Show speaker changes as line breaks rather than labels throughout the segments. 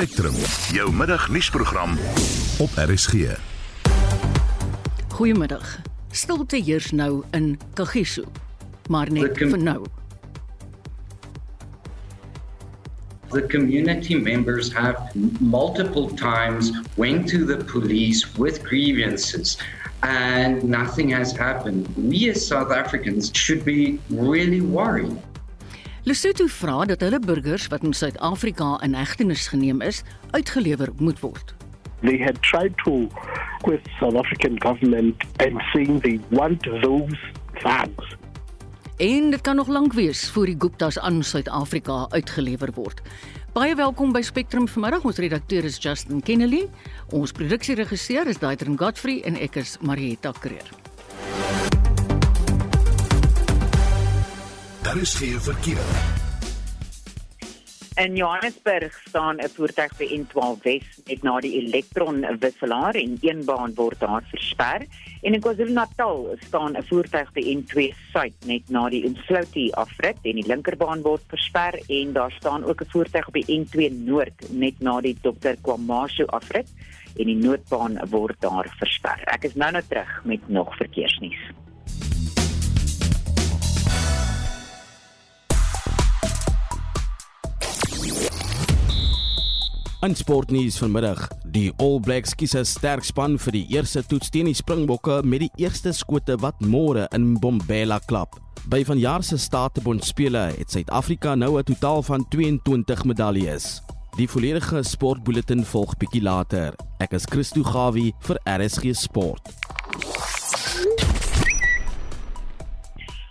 Spectrum, jou middagnuusprogram op RSG.
Goeiemiddag. Stilte heers nou in Kagiso, maar net vir nou.
The community members have multiple times went to the police with grievances and nothing has happened. We as South Africans should be really worried.
Lesotho vra dat hulle burgers wat in Suid-Afrika in hegtenis geneem is, uitgelewer moet word.
they had tried to with South African government and saying they want those thugs.
En dit kan nog lank wees voor die Guptas aan Suid-Afrika uitgelewer word. Baie welkom by Spectrum vanmiddag. Ons redakteur is Justin Kennedy. Ons produksieregisseur is Daitrin Godfrey en ek is Marietta Kreer.
Daar is geen verkeer.
In Johannesburg staan 'n voertuig by N12 Wes net na die elektron wisselaar en een baan word daar versper. En in KwaZulu-Natal staan 'n voertuig by N2 Suid net na die Umdloti afrit en die linkerbaan word versper en daar staan ook 'n voertuig by N2 Noord net na die Dr Kwamashu afrit en die noodbaan word daar versper. Ek is nou nou terug met nog verkeersnuus.
In sportnuus vanmiddag, die All Blacks kies 'n sterk span vir die eerste toets teen die Springbokke met die eerste skote wat môre in Bombela klap. By vanjaar se Statebond spele het Suid-Afrika nou 'n totaal van 22 medaljes. Die volledige sportbulletin volg bietjie later. Ek is Christo Gawie vir RSG Sport.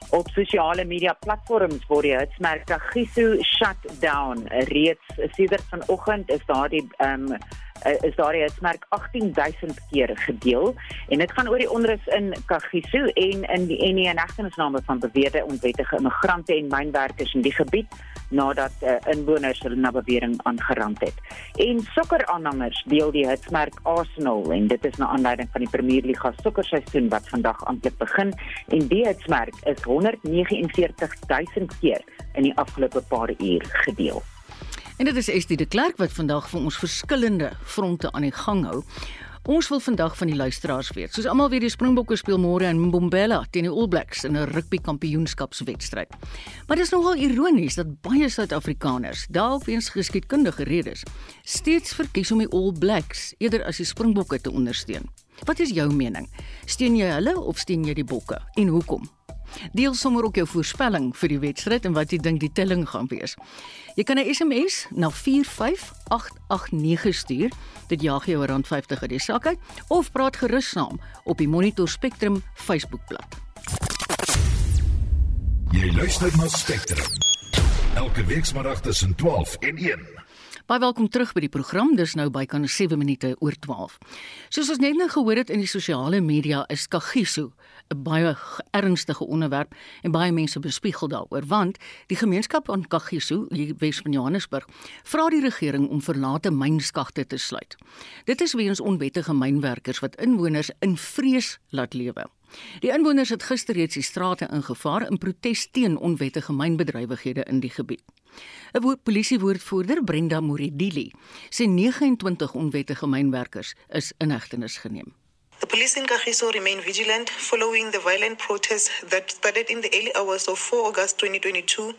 Op sosiale media platforms word die hitsmerk Kagiso shutdown reeds sedert vanoggend is daardie ehm um, is daardie hitsmerk 18000 keer gedeel en dit gaan oor die onrus in Kagiso en in die en die inhegtenisname van beweerde onwettige immigrante en mynwerkers in die gebied nadat uh, inwoners hulle na bewering aangerand het. En sokkeraanhangers deel die hitsmerk Arsenal en dit is na aanleiding van die Premierliga sokkerseisoen wat vandag amptelik begin en die hitsmerk is 149000 keer in die afgelope paar uur gedeel.
En dit is Estie de Klerk wat vandag vir ons verskillende fronte aan die gang hou. Ons wil vandag van die luisteraars weet. Soos almal weet, die Springbokke speel môre in Mbombela teen die All Blacks in 'n rugby kampioenskapswedstryd. Maar dit is nogal ironies dat baie Suid-Afrikaners, dalk weens geskiedkundige redes, steeds verkies om die All Blacks eerder as die Springbokke te ondersteun. Wat is jou mening? Steun jy hulle of steun jy die Bokke en hoekom? Deel sommer ook jou voorspelling vir die wedstryd en wat jy dink die telling gaan wees. Jy kan 'n SMS na 45889 stuur. Dit jaag jou R50 uit die sak uit of praat gerus saam op die Monitor Spectrum Facebookblad.
Jy luister na Spectrum. Elke weekmiddag tussen 12 en 1.
Baie welkom terug by die program. Dis nou bykans 7 minute oor 12. Soos ons net nou gehoor het in die sosiale media is Kagiso 'n baie ernstige onderwerp en baie mense bespiegel daaroor want die gemeenskap aan Kagiso, die Wes van Johannesburg, vra die regering om verlate mynskagte te sluit. Dit is weens onwettige mynwerkers wat inwoners in vrees laat lewe. Die inwoners het gister reeds die strate ingevaar in protes teen onwettige mynbedrywighede in die gebied. 'n woord Polisiewoordvoerder, Brenda Moridili, sê 29 onwettige mynwerkers is in hegtenis geneem.
The police in Kagiso remain vigilant following the violent protests that started in the early hours of 4 August 2022,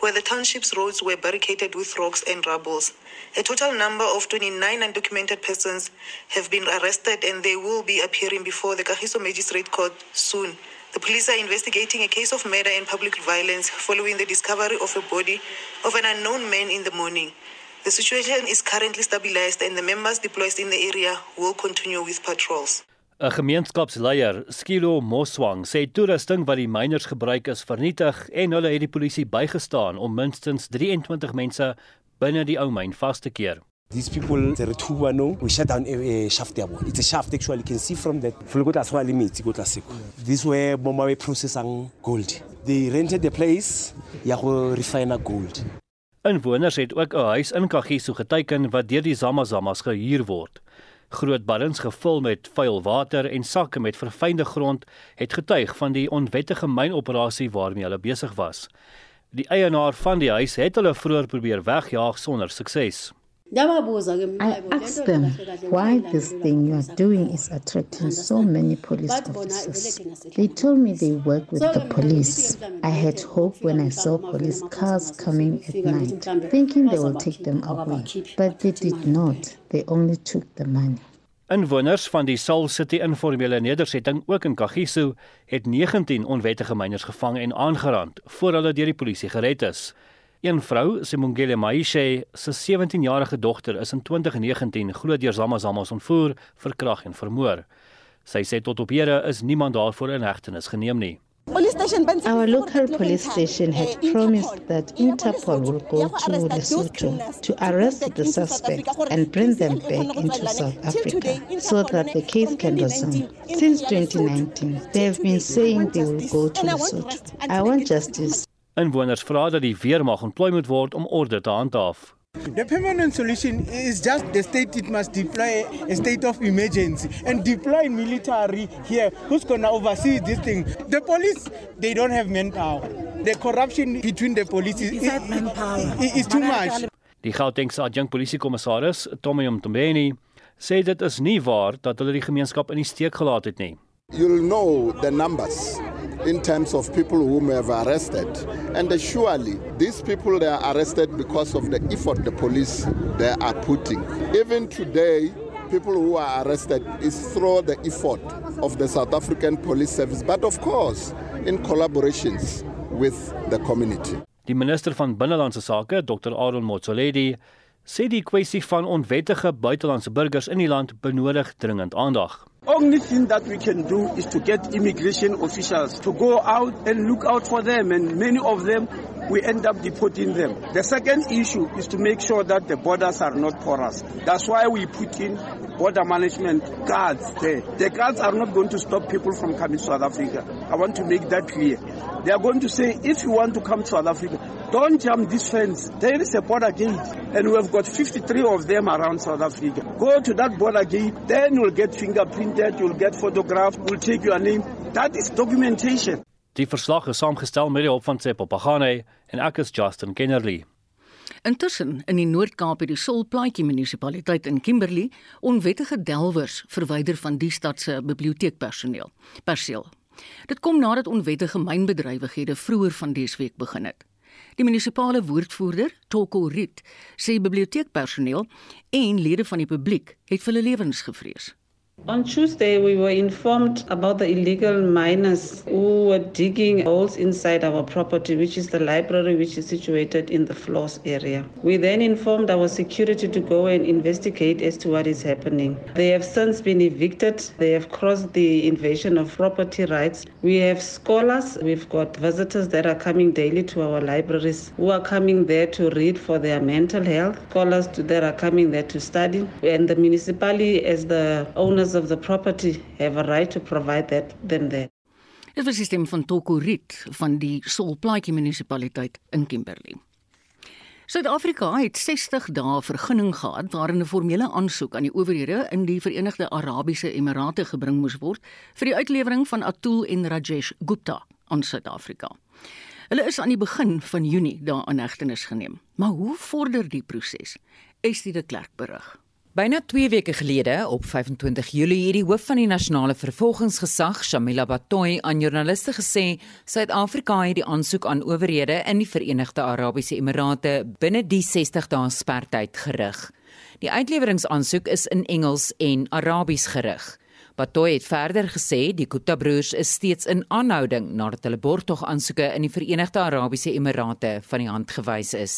where the township's roads were barricaded with rocks and rubbles. A total number of 29 undocumented persons have been arrested and they will be appearing before the Kagiso Magistrate Court soon. The police are investigating a case of murder and public violence following the discovery of a body of an unknown man in the morning. The situation is currently stabilized and the members deployed in the area will continue with patrols.
'n Gemeenskapsleier, Skilo Moswang, sê toerusting wat die miners gebruik is vernietig en hulle het die polisie bygestaan om minstens 23 mense binne die ou myn vas te keer.
These people, the Retuba, no, we shut down a, a shaft there. It's a shaft actually. You can see from that. Go to limits, go to This where Bomba processing gold. They rented the place, yeah, refine gold.
Inwoners het ook 'n huis in Kagiso geteken wat deur die Zamazamas gehuur word. Groot baddens gevul met vuil water en sakke met verfynde grond het getuig van die onwettige mynoperasie waarmee hulle besig was. Die eienaar van die huis het hulle vroeër probeer wegjaag sonder sukses.
I asked them why this thing you are doing is attracting so many police officers. They told me they work with the police. I had hope when I saw police cars coming at night, thinking they will take them away. But they did not. They only took the money.
Inwoners van die Sal City informele nedersetting ook in Kagiso het 19 onwettige myners gevang en aangerand voor hulle deur die polisie gered is. Een vrou, Simongele Maishe, se 17-jarige dogter is in 2019 glo deur Zamazamas ontvoer, verkrag en vermoor. Sy sê tot op hede is niemand daarvoor in hegtenis geneem nie.
Our local police station had promised that Interpol will go to Lesotho to arrest the suspect and bring them back into South Africa so that the case can resume. Since 2019, they have been saying they will go to Lesotho. I want justice.
Inwoners vra dat die weermag ontplooi moet word om orde te handhaaf.
The permanent solution is just the state it must deploy a state of emergency and deploy military here who's going to oversee this thing. The police, they don't have manpower. The corruption between the police is, is, is too much.
Die Gautengse adjunkt polisiekommissaris, Tommy Mtombeni, sê dit is nie waar dat hulle die gemeenskap in die steek gelaat het nie.
You'll know the numbers in terms of people whom we have arrested. And uh, surely these people they are arrested because of the effort the police they are putting. Even today, people who are arrested is through the effort of the South African Police Service, but of course in collaborations with the community.
Die minister van binnelandse sake, Dr. Aaron Motsoaledi, sê die kwessie van onwettige buitelandse burgers in die land benodig dringend aandag.
Only thing that we can do is to get immigration officials to go out and look out for them, and many of them we end up deporting them. The second issue is to make sure that the borders are not porous. That's why we put in border management guards there. The guards are not going to stop people from coming to South Africa. I want to make that clear. They are going to say, if you want to come to South Africa, don't jump this fence. There is a border gate, and we have got 53 of them around South Africa. Go to that border gate, then you'll get fingerprinted, you'll get photographed, we'll take your name. That is documentation.
Die verslag is saamgestel met die hulp van Tsepo Pagane en ek is Justin Kennerly.
Intussen in die Noord-Kaap het die Solplaatjie munisipaliteit in Kimberley onwettige delwers verwyder van die stad se biblioteekpersoneel. Perseel. Dit kom nadat onwettige mynbedrywighede vroeër van dese week begin het. Die munisipale woordvoerder, Toko Rit, sê biblioteekpersoneel en lede van die publiek het vir hulle lewens gevrees.
On Tuesday, we were informed about the illegal miners who were digging holes inside our property, which is the library, which is situated in the floors area. We then informed our security to go and investigate as to what is happening. They have since been evicted. They have crossed the invasion of property rights. We have scholars. We've got visitors that are coming daily to our libraries who are coming there to read for their mental health. Scholars that are coming there to study. And the municipality, as the owners of the property have a right to provide that them there.
Dit was die stem van Toko Riet van die Solplaatjie munisipaliteit in Kimberley. Suid-Afrika het 60 dae vergunning gehad waarin 'n formele aansoek aan die owerhede in die Verenigde Arabiese Emirate gebring moes word vir die uitlewering van Atul en Rajesh Gupta aan Suid-Afrika. Hulle is aan die begin van Junie daar aan hegtenis geneem. Maar hoe vorder die proses? Estie de Klerk berig.
Byna 2 weke gelede, op 25 Julie, het die hoof van die nasionale vervolgingsgesag, Shamila Batoy, aan joernaliste gesê Suid-Afrika het die aansoek aan owerhede in die Verenigde Arabiese Emirate binne die 60 dae spertyd gerig. Die uitleweringsaansoek is in Engels en Arabies gerig. Batoy het verder gesê die Kuta broers is steeds in aanhouding nadat hulle borgtog aansoeke in die Verenigde Arabiese Emirate van die hand gewys is.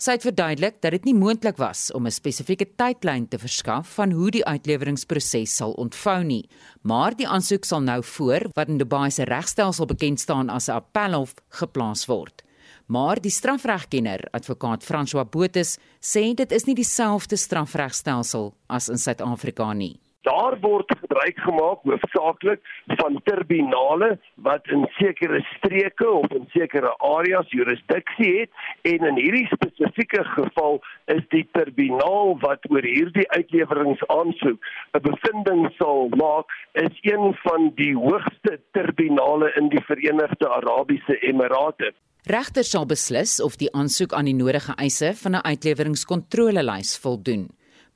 Sy het verduidelik dat dit nie moontlik was om 'n spesifieke tydlyn te verskaf van hoe die uitleweringsproses sal ontvou nie, maar die aansoek sal nou voor wat in Dubai se regstelsel bekend staan as 'n appelhof geplaas word. Maar die strafregkenner, advokaat François Botha, sê dit is nie dieselfde strafregstelsel as in Suid-Afrika nie.
Daar word gebruik gemaak hoofsaaklik van tribunale wat in sekere streke of in sekere areas jurisdiksie het en in hierdie spesifieke geval is die tribunaal wat oor hierdie uitleweringsaansoek 'n bevinding sal maak is een van die hoogste tribunale in die Verenigde Arabiese Emirate.
Regters sal beslis of die aansoek aan die nodige eise van 'n uitleweringskontrolelys voldoen.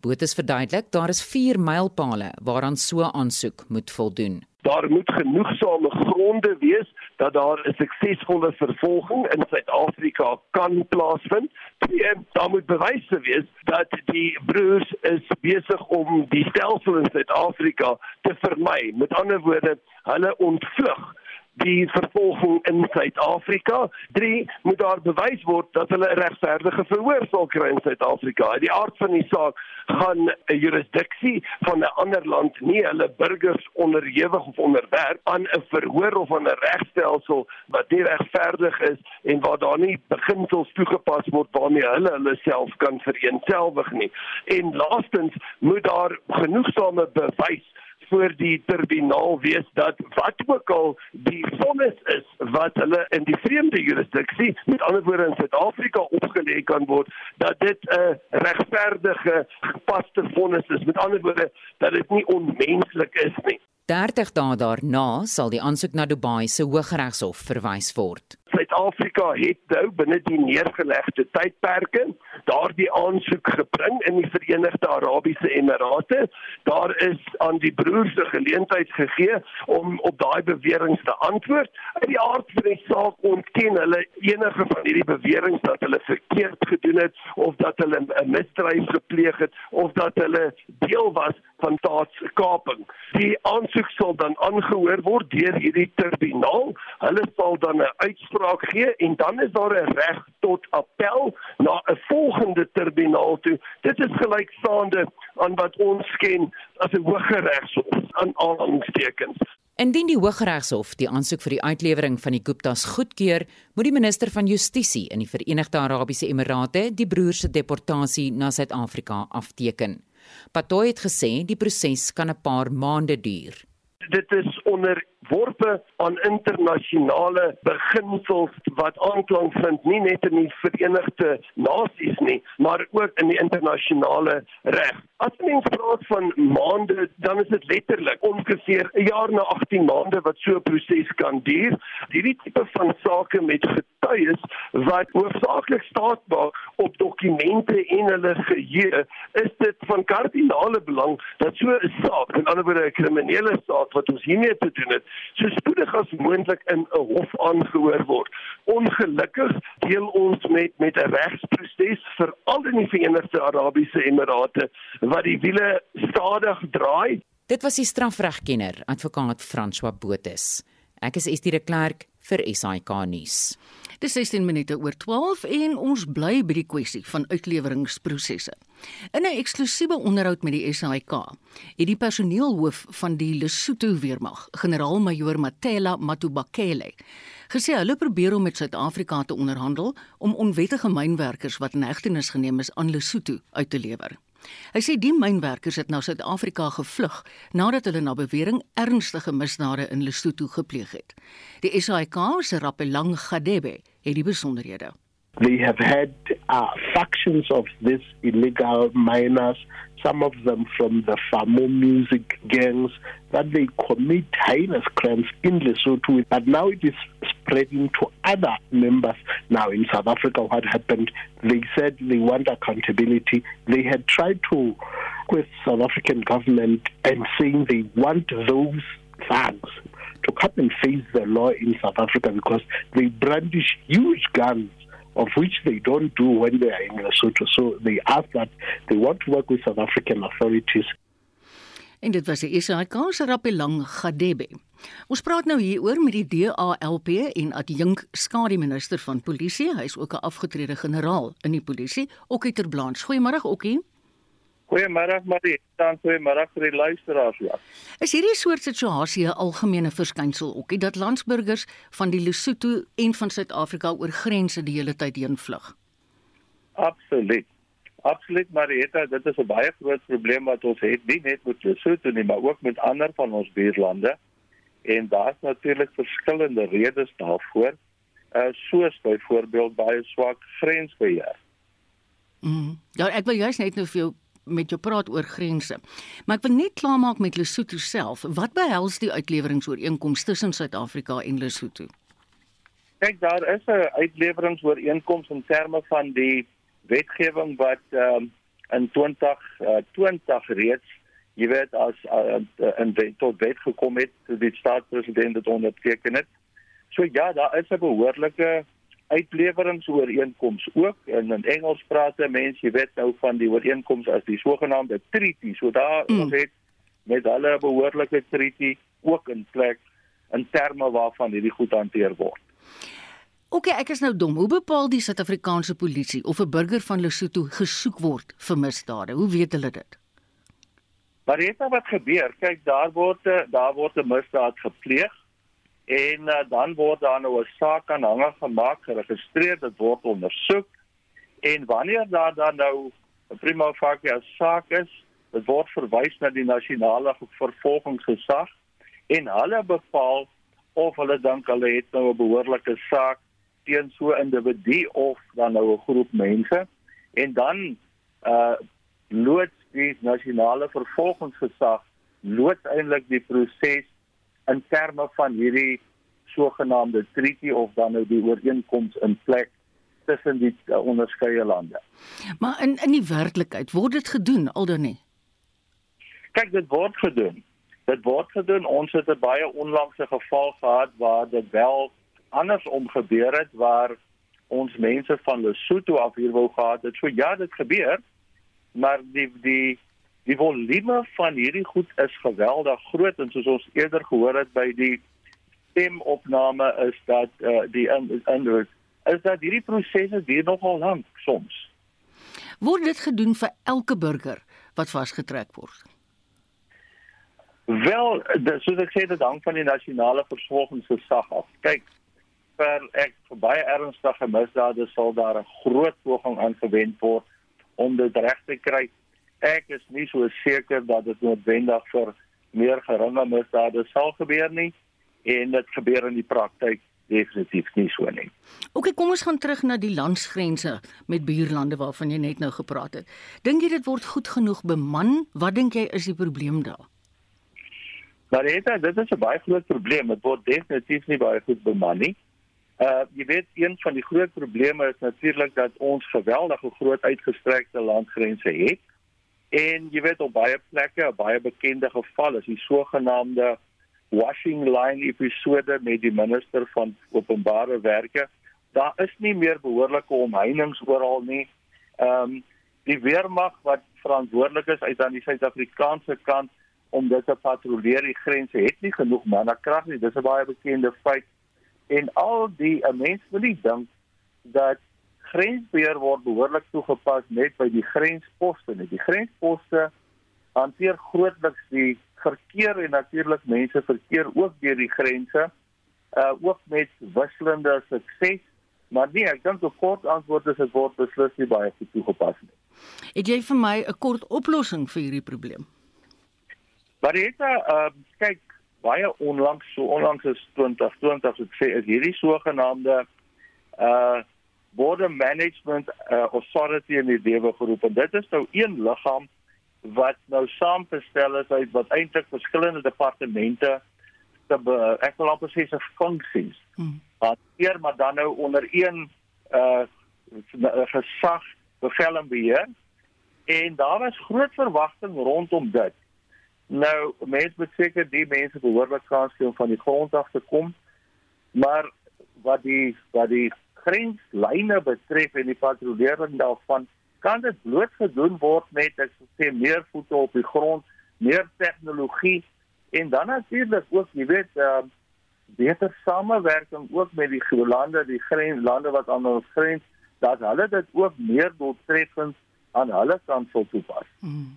Botes verduidelik daar is 4 mylpale waaraan so aansoek moet voldoen.
Daar moet genoegsame gronde wees dat daar 'n suksesvolle vervolging in Suid-Afrika kan plaasvind. Twee, daar moet bewys wees dat die broers is besig om die stelsel in Suid-Afrika te vermy. Met ander woorde, hulle ontvlug die vervolging in Suid-Afrika. 3 moet daar bewys word dat hulle 'n regverdige verhoor sal kry in Suid-Afrika. Die aard van die saak gaan 'n jurisdiksie van 'n ander land nie hulle burgers onderhewig of onderwerp aan 'n verhoor of aan 'n regstelsel wat nie regverdig is en waar daar nie beginsels toegepas word waarmee hulle hulle self kan vereenselwig nie. En laastens moet daar genoegsame bewys voor die tribunaal wees dat wat ook al die vonnis is wat hulle in die vreemde jurisdiksie met ander woorde in Suid-Afrika opgelê kan word dat dit 'n regverdige gepaste vonnis is. Met ander woorde dat dit nie onmenslik is nie
30 dae daarna sal die aansoek na Dubai se Hooggeregshof verwys word
Suid-Afrika het nou binne die neergelegde tydperke daardie aansoek gebring in die Verenigde Arabiese Emirate. Daar is aan die broers se geleentheid gegee om op daai beweringe te antwoord. Uit die aard saak ontken hulle enige van hierdie beweringe dat hulle verkeerd gedoen het of dat hulle 'n misdrijf gepleeg het of dat hulle deel was van staatskaping. Die aansoek sal dan aangehoor word deur hierdie tribunaal. Hulle sal dan 'n uitspraak gee en dan is daar 'n reg tot appel na 'n volgende tribunaal toe. Dit is gelykstaande aan wat ons ken as 'n Hooggeregshof aan aanhalingstekens.
Indien die Hooggeregshof die aansoek vir die uitlewering van die Guptas goedkeur, moet die minister van Justisie in die Verenigde Arabiese Emirate die broers se deportasie na Suid-Afrika afteken. Patoy het gesê die proses kan 'n paar maande duur.
Dit is onder worpe aan internasionale beginsels wat aanklank vind nie net in die Verenigde Nasies nie, maar ook in die internasionale reg. As mens praat van maande, dan is dit letterlik ongeveer 'n jaar na 18 maande wat so 'n proses kan duur. Hierdie tipe van sake met getuies wat hoofsaaklik staat maak op dokumente en hulle geheue, is dit van kardinale belang dat so 'n saak, in ander woorde 'n kriminele saak wat ons hiermee te doen het, so spoedig as moontlik in 'n hof aangehoor word. Ongelukkig deel ons met met 'n regsproses veral in die Verenigde Arabiese Emirate wat die wiele stadig draai.
Dit was die strafregkenner, advokaat François Botes. Ek is Estie de Klerk vir SAK nuus.
Dis 16 minute oor 12 en ons bly by die kwessie van uitleweringsprosesse. In 'n eksklusiewe onderhoud met die SAIK het die personeelhoof van die Lesotho weermag, generaal-majoor Matela Matubakele, gesê hulle probeer om met Suid-Afrika te onderhandel om onwettige mynwerkers wat in hegtenis geneem is aan Lesotho uit te lewer. Hy sê die mynwerkers het na Suid-Afrika gevlug nadat hulle na bewering ernstige misdade in Lesotho gepleeg het. Die SAIK se Rappelang Gadebe het die besonderhede.
They have had uh, factions of these illegal miners, some of them from the Famo music gangs, that they commit heinous crimes in Lesotho. But now it is spreading to other members. Now in South Africa, what happened? They said they want accountability. They had tried to with South African government and saying they want those thugs to come and face the law in South Africa because they brandish huge guns of which they don't do when they are in Lesotho. So they ask that they want to work with South African authorities.
En dit was die SAIK se Rappelang Gadebe. Ons praat nou hier oor met die DALP en adjunk skademinister van polisie. Hy is ook 'n afgetrede generaal in die polisie, Okkie Terblanche. Goeiemôre Okkie.
Goeiemôre Marie, dan goeiemôre vir die luisteraars. Ja.
Is hierdie soort situasie 'n algemene verskynsel ookie dat landsburgers van die Lesotho en van Suid-Afrika oor grense die hele tyd heen vlug?
Absoluut. Absoluut Marieta, dit is 'n baie groot probleem wat ons het, nie net met Lesotho nie, maar ook met ander van ons buurlande. En daar's natuurlik verskillende redes daarvoor. Uh soos byvoorbeeld baie swak grensbeheer.
Mm. Ja, ek wil juist net nou vir jou met jou praat oor grense. Maar ek wil net klaarmaak met Lesotho self. Wat behels die uitleweringsooreenkoms tussen Suid-Afrika en Lesotho?
kyk daar is 'n uitleweringsooreenkoms in terme van die wetgewing wat um, in 20 uh, 20 reeds jy weet as uh, in wet tot wet gekom het die staatspresident dit onderteken het. So ja, daar is 'n behoorlike uitleweringsooreenkoms ook en in Engels praat mense jy weet nou van die ooreenkoms as die sogenaamde treaty. So daar mm. ons het met hulle 'n behoorlike treaty ook in plek in terme waarvan hierdie goed hanteer word.
OK, ek is nou dom. Hoe bepaal die Suid-Afrikaanse polisie of 'n burger van Lesotho gesoek word vir misdade? Hoe weet hulle dit?
Maar weet jy wat gebeur? Kyk, daar word daar word 'n misdaad gepleeg en uh, dan word daar nou 'n saak aanhange gemaak, geregistreer, dit word ondersoek. En wanneer daar dan nou 'n prima facie saak is, dit word verwys na die nasionale vervolgingsgesag en hulle bepaal of hulle dink hulle het nou 'n behoorlike saak teen so 'n individu of dan nou 'n groep mense. En dan uh loods die nasionale vervolgingsgesag loods eintlik die proses in terme van hierdie sogenaamde treaty of dan nou die ooreenkoms in plek tussen die uh, onderskeie lande.
Maar in in die werklikheid word dit gedoen aldan nie.
Kyk, dit word gedoen. Dit word gedoen. Ons het 'n baie onlangse geval gehad waar dit wel andersom gebeur het waar ons mense van Lesotho af hier wou gehad het. So ja, dit gebeur. Maar die die die volume van hierdie goed is geweldig groot en soos ons eerder gehoor het by die stemopname is dat uh, die inhoud is dat hierdie prosesse duur nogal lank soms.
Word dit gedoen vir elke burger wat vasgetrek word?
Wel, dit, soos ek sê dit hang van die nasionale vervolgingsgesag af. Kyk, vir ek vir baie ernstige misdade sal daar 'n groot poging aangewend word om dit reg te kry ek is nie so seker dat dit noodwendig vir meer geringe misdade sal gebeur nie en dit gebeur in die praktyk definitief nie so nie.
OK, kom ons gaan terug na die landsgrense met buurlande waarvan jy net nou gepraat het. Dink jy dit word goed genoeg beman? Wat dink jy is die probleem daar?
Maar dit dit is 'n baie groot probleem. Dit word definitief nie baie goed beman nie. Uh jy weet een van die groot probleme is natuurlik dat ons geweldige groot uitgestrekte landgrense het. En jy weet op baie plekke, 'n baie bekende geval is die sogenaamde washing line episode met die minister van openbare werke. Daar is nie meer behoorlike omheinings oral nie. Ehm um, die weermag wat verantwoordelik is uit aan die Suid-Afrikaanse kant om dit te patrolleer die grense het nie genoeg mannekrag nie. Dis 'n baie bekende feit. En al die mense wil nie dink dat grensbeheer word behoorlik toegepas net by die grensposte nie. Die grensposte hanteer grootliks die verkeer en natuurlik mense verkeer ook deur die grense uh ook met wisselende sukses. Maar nee, ek dink 'n kort antwoord is dit word beslis nie baie goed toegepas nie.
Het jy vir my 'n kort oplossing vir hierdie probleem?
Maar dit uh kyk baie onlangs so onlangs is 2020 het sê is hierdie sogenaamde uh border management uh, authority in die lewe geroep en dit is nou een liggaam wat nou saamgestel is uit wat eintlik verskillende departemente te ek wil amper sê se funksies. Hmm. Hier maar dan nou onder een uh gesag bevel en beheer en daar was groot verwagting rondom dit. Nou mense moet seker die mense behoorlik kans gee om van die grond af te kom. Maar wat die wat die grenslyne betref en die patrollering daarvan, kan dit bloot gedoen word met ek sê meer voete op die grond, meer tegnologie en dan natuurlik ook, jy weet, uh, beter samewerking ook met die lande, die grenslande wat aan ons grens, dat hulle dit ook meer doeltreffend aan hulle kant sou toepas. Hmm.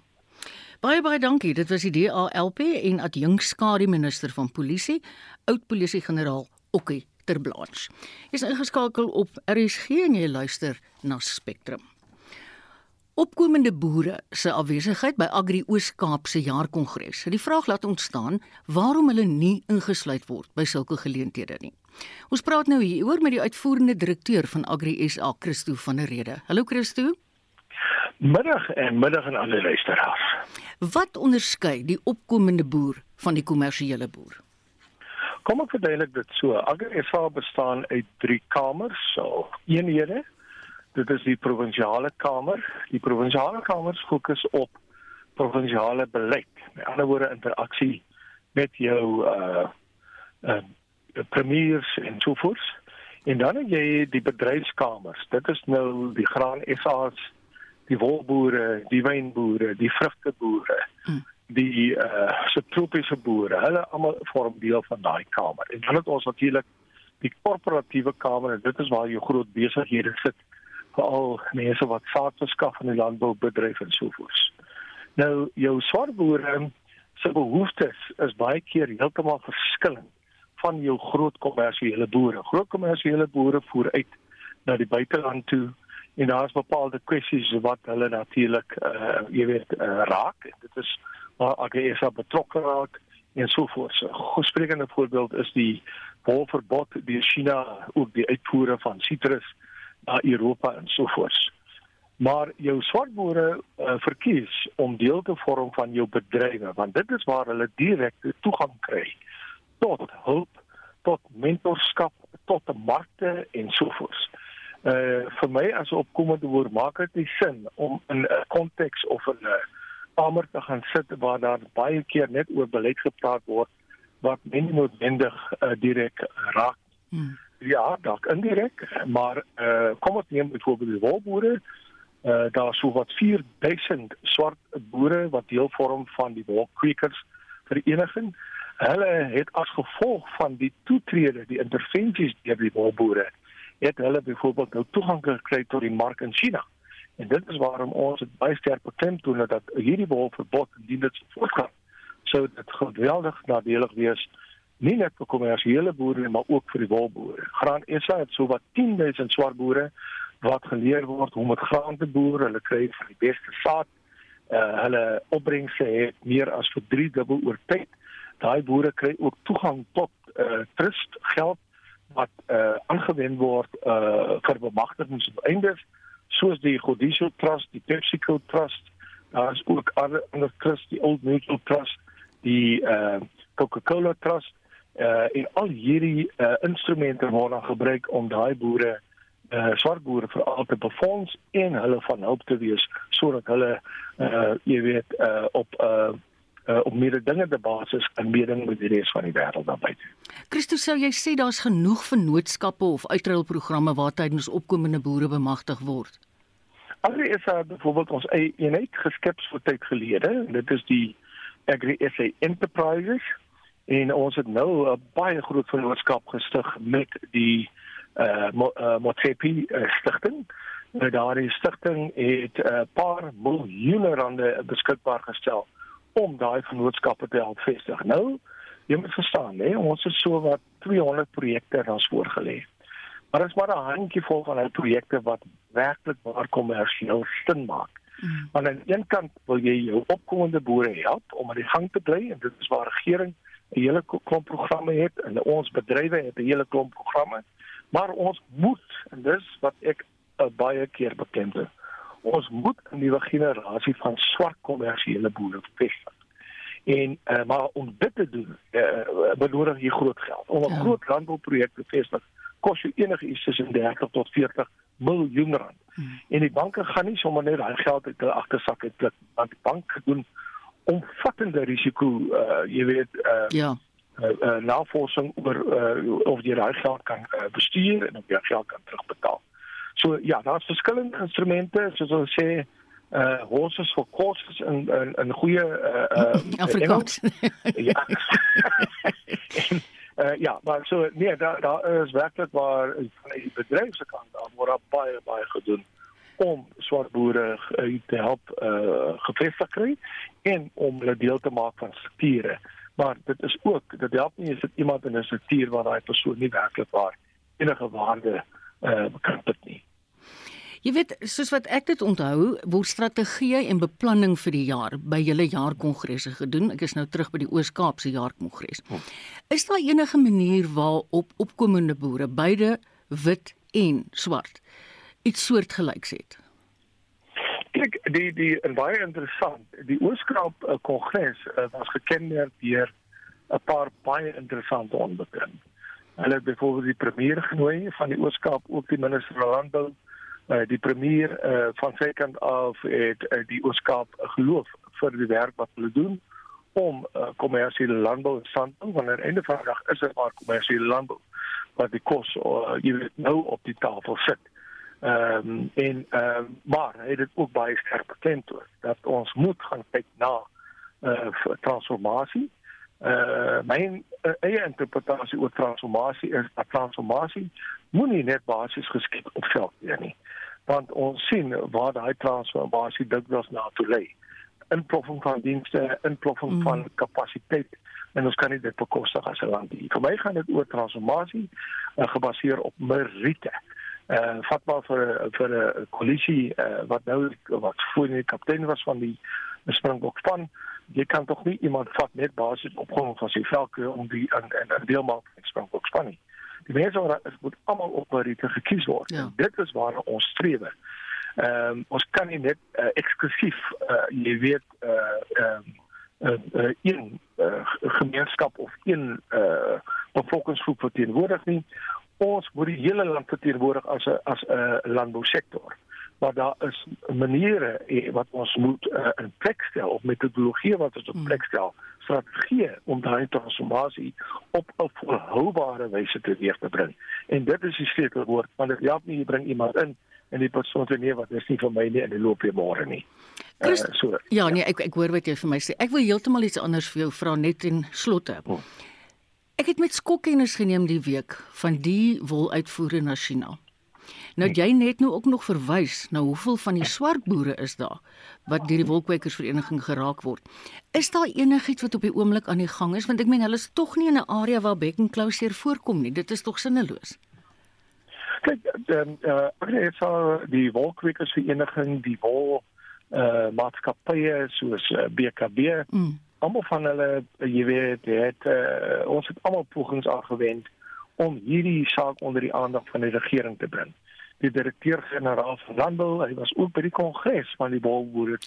Baie baie dankie. Dit was die DALP en adjunkskade minister van polisie, oud polisiegeneraal Okkie ter Blanche. Jy's ingeskakel op RSG en jy luister na Spectrum. Opkomende boere se afwesigheid by Agri Oos-Kaap se jaarkongres het die vraag laat ontstaan waarom hulle nie ingesluit word by sulke geleenthede nie. Ons praat nou hier oor met die uitvoerende direkteur van Agri SA, Christo van der Rede. Hallo Christo.
Middag en middag aan alle luisteraars.
Wat onderskei die opkomende boer van die kommersiële boer?
Kom ek verduidelik dit so. AgriSA bestaan uit 3 kamers, so eenhede. Dit is die provinsiale kamer. Die provinsiale kamers fokus op provinsiale beleid. Met ander woorde interaksie met jou uh uh premiers en so voort. En dan het jy die bedryfskamers. Dit is nou die graan SA's, die wolboere, die wynboere, die vrugteboere. Hmm die uh subtropiese boere, hulle almal vorm deel van daai kamer. En dan het ons natuurlik die korporatiewe kamer en dit is waar jou groot besighede sit, veral mense wat saad verskaf aan die landboubedryf en so voort. Nou jou swart boere se behoeftes is baie keer heeltemal verskillend van jou groot kommersiële boere. Groot kommersiële boere voer uit na die buiteland toe en daar's bepaalde kwessies wat hulle natuurlik uh jy weet uh, raak. Dit is waar AGSA betrokke raak en so voort. 'n Gespreekende voorbeeld is die wolverbod deur China oor die uitvoere van sitrus na Europa en so voort. Maar jou swartboere uh, verkies om deel te vorm van jou bedrywe want dit is waar hulle direkte toegang kry tot hulp, tot mentorskap, tot markte en so voort. Uh vir my as 'n opkomende boer maak dit nie sin om in 'n konteks of in 'n kamer te gaan sit waar daar baie keer net oor beleid gepraat word wat nie noodwendig uh, direk raak. Hmm. Ja, dalk indirek, maar uh, kom ons neem byvoorbeeld die wolboere. Uh, daar sou wat 4000 swart boere wat deel vorm van die wolkwekers vereniging. Hulle het as gevolg van die toetrede, die intervensies deur die wolboere, het hulle byvoorbeeld nou toegang gekry tot die mark in China. En dit is waarom ons dit baie sterk beklemtoon dat hierdie wolverbod indien dit voortgaan, sou dit geweldig nadelig wees nie net vir kommersiële boere maar ook vir die wolboere. Graan SA het so wat 10000 swart boere wat geleer word hoe om met graan te boer, hulle kry van die beste saad. Uh hulle opbrengse het meer as vir 3 dubbel oor tyd. Daai boere kry ook toegang tot uh trust geld wat uh aangewend word uh vir bemagtigingseindes soos die Godiso Trust, die PepsiCo Trust, daar is ook ander ander trust, die Old Mutual Trust, die uh Coca-Cola Trust uh en al hierdie uh instrumente dan gebruik om daai boere uh swart boere vir altyd befonds en hulle van hulp te wees sodat hulle uh jy weet uh op uh uh, op meer dinge te basis in meeding met die res van die wêreld daarby.
Christo sou jy sê daar's genoeg vennootskappe of uitruilprogramme waar tydens opkomende boere bemagtig word?
Agri SA byvoorbeeld ons eie eenheid geskep so tyd gelede dit is die Agri SA Enterprises en ons het nou 'n baie groot vennootskap gestig met die uh, uh Motepi uh, stigting. Nou daardie stigting het 'n uh, paar miljoene rande beskikbaar gestel om daai vennootskappe te help vestig. Nou, jy moet verstaan, hè, ons het so wat 200 projekte daar voorgelê. Maar dit is maar 'n handjievol van al projekte wat werklik waar kommersieel sin maak. Mm. Want aan een kant wil jy jou opkomende boere help om aan die gang te bly en dit is waar regering 'n hele klomp programme het en ons bedrywe het 'n hele klomp programme. Maar ons moet en dis wat ek uh, baie keer het ons moet 'n nuwe generasie van swart kommersiële boere vestig. En uh, maar om dit te doen, uh, benodig jy groot geld. Om 'n ja. groot landbouprojek te vestig, kos jy enigiets tussen 30 tot 40 miljoen rand. Hmm. En die banke gaan nie sommer net daai geld uit hulle agtersak uitklik, want die banke doen omvattende risiko, uh, jy weet, uh,
ja.
Uh, uh, navorsing oor uh, of jy daai geld kan uh, bestuur en of jy geld kan terugbetaal. So ja, daar's verskillende instrumente soos ons sê uh horses for courses in in in goeie uh uh
Afrikaans.
ja. en, uh ja, maar so nee, daar daar is werklik waar van die bedryfskant daar word baie baie gedoen om swart boere uh, te help uh gevestig kry en om hulle deel te maak van strukture. Maar dit is ook dit help nie as dit iemand in 'n struktuur waar daai persoon nie werklik waar enige waarde uh kan dit.
Jy weet, soos wat ek dit onthou, word strategie en beplanning vir die jaar by julle jaarkongresse gedoen. Ek is nou terug by die Oos-Kaapse jaarkongres. Hm. Is daar enige manier waarop opkomende boere, beide wit en swart, iets soortgelyks het?
Kyk, die die en baie interessant. Die Oos-Kaap uh, kongres uh, was gekenmerk deur 'n paar baie interessante onbekend. Hulle het byvoorbeeld die premier genooi van die Ooskaap, ook die minister van landbou. Uh, die premier uh, van sy kant af het uh, die Ooskaap geloof vir die werk wat hulle doen om uh, kommersiële landbou in stand te hou wanneer einde van die dag is dit maar kommersiële landbou wat die kos uh, jy weet nou op die tafel sit. Ehm um, en ehm um, maar hy het dit ook baie sterk beklemtoon dat ons moet gaan kyk na eh uh, transformasie. Uh, my uh, eie interpretasie oor transformasie is dat transformasie moenie net basies geskied op veld nie. Want ons sien waar daai transformasie dikwels na toe lei. Inploffing van dienste, inploffing mm. van kapasiteit en ons kan nie dit bekostig as 'n land nie. Vir my gaan dit oor transformasie uh, gebaseer op meriete uh vat maar vir vir 'n koalisie uh, wat nou wat voor die kaptein was van die Springbok span jy kan tog nie iemand vat net basies op grond van sy velke om die in in 'n deel maak van Springbok span nie die mense is moet almal op Marite gekies word ja. dit is waar ons streef ehm um, ons kan nie net uh, eksklusief uh, jy weet uh ehm um, uh, uh, een uh, gemeenskap of een uh bevolkingsgroep verteenwoordig nie ons moet die hele land verteenwoordig as 'n as 'n landbousektor. Maar daar is maniere eh, wat ons moet uh, in plek stel of metodologie wat ons op plek stel, strategie om daai transformasie op 'n volhoubare wyse te weer te bring. En dit is die sleutelwoord, want dit help nie jy bring iemand in en die persoon sê nee wat is nie vir my nie en hy loop weer môre nie.
Christ, uh, so, ja nee ek ek hoor wat jy vir my sê. Ek wil heeltemal iets anders vir jou vra net in slotte. Oh. Ek het met skokkennis geneem die week van die woluitvoere na China. Nou jy net nou ook nog verwys na hoeveel van die swart boere is daar wat deur die wolkwekersvereniging geraak word. Is daar enigiets wat op die oomblik aan die gang is want ek meen hulle is tog nie in 'n area waar beck and closure voorkom nie. Dit is tog sinneloos.
Kyk, ehm uh, het so die wolkwekersvereniging, die wol eh uh, maatskappye soos uh, eh, BKB mm almal van hulle jy weet het uh, ons het almal pogings aangewend om hierdie saak onder die aandag van die regering te bring. Die direkteur-generaal van landbou, hy was ook by die kongres van die bolboere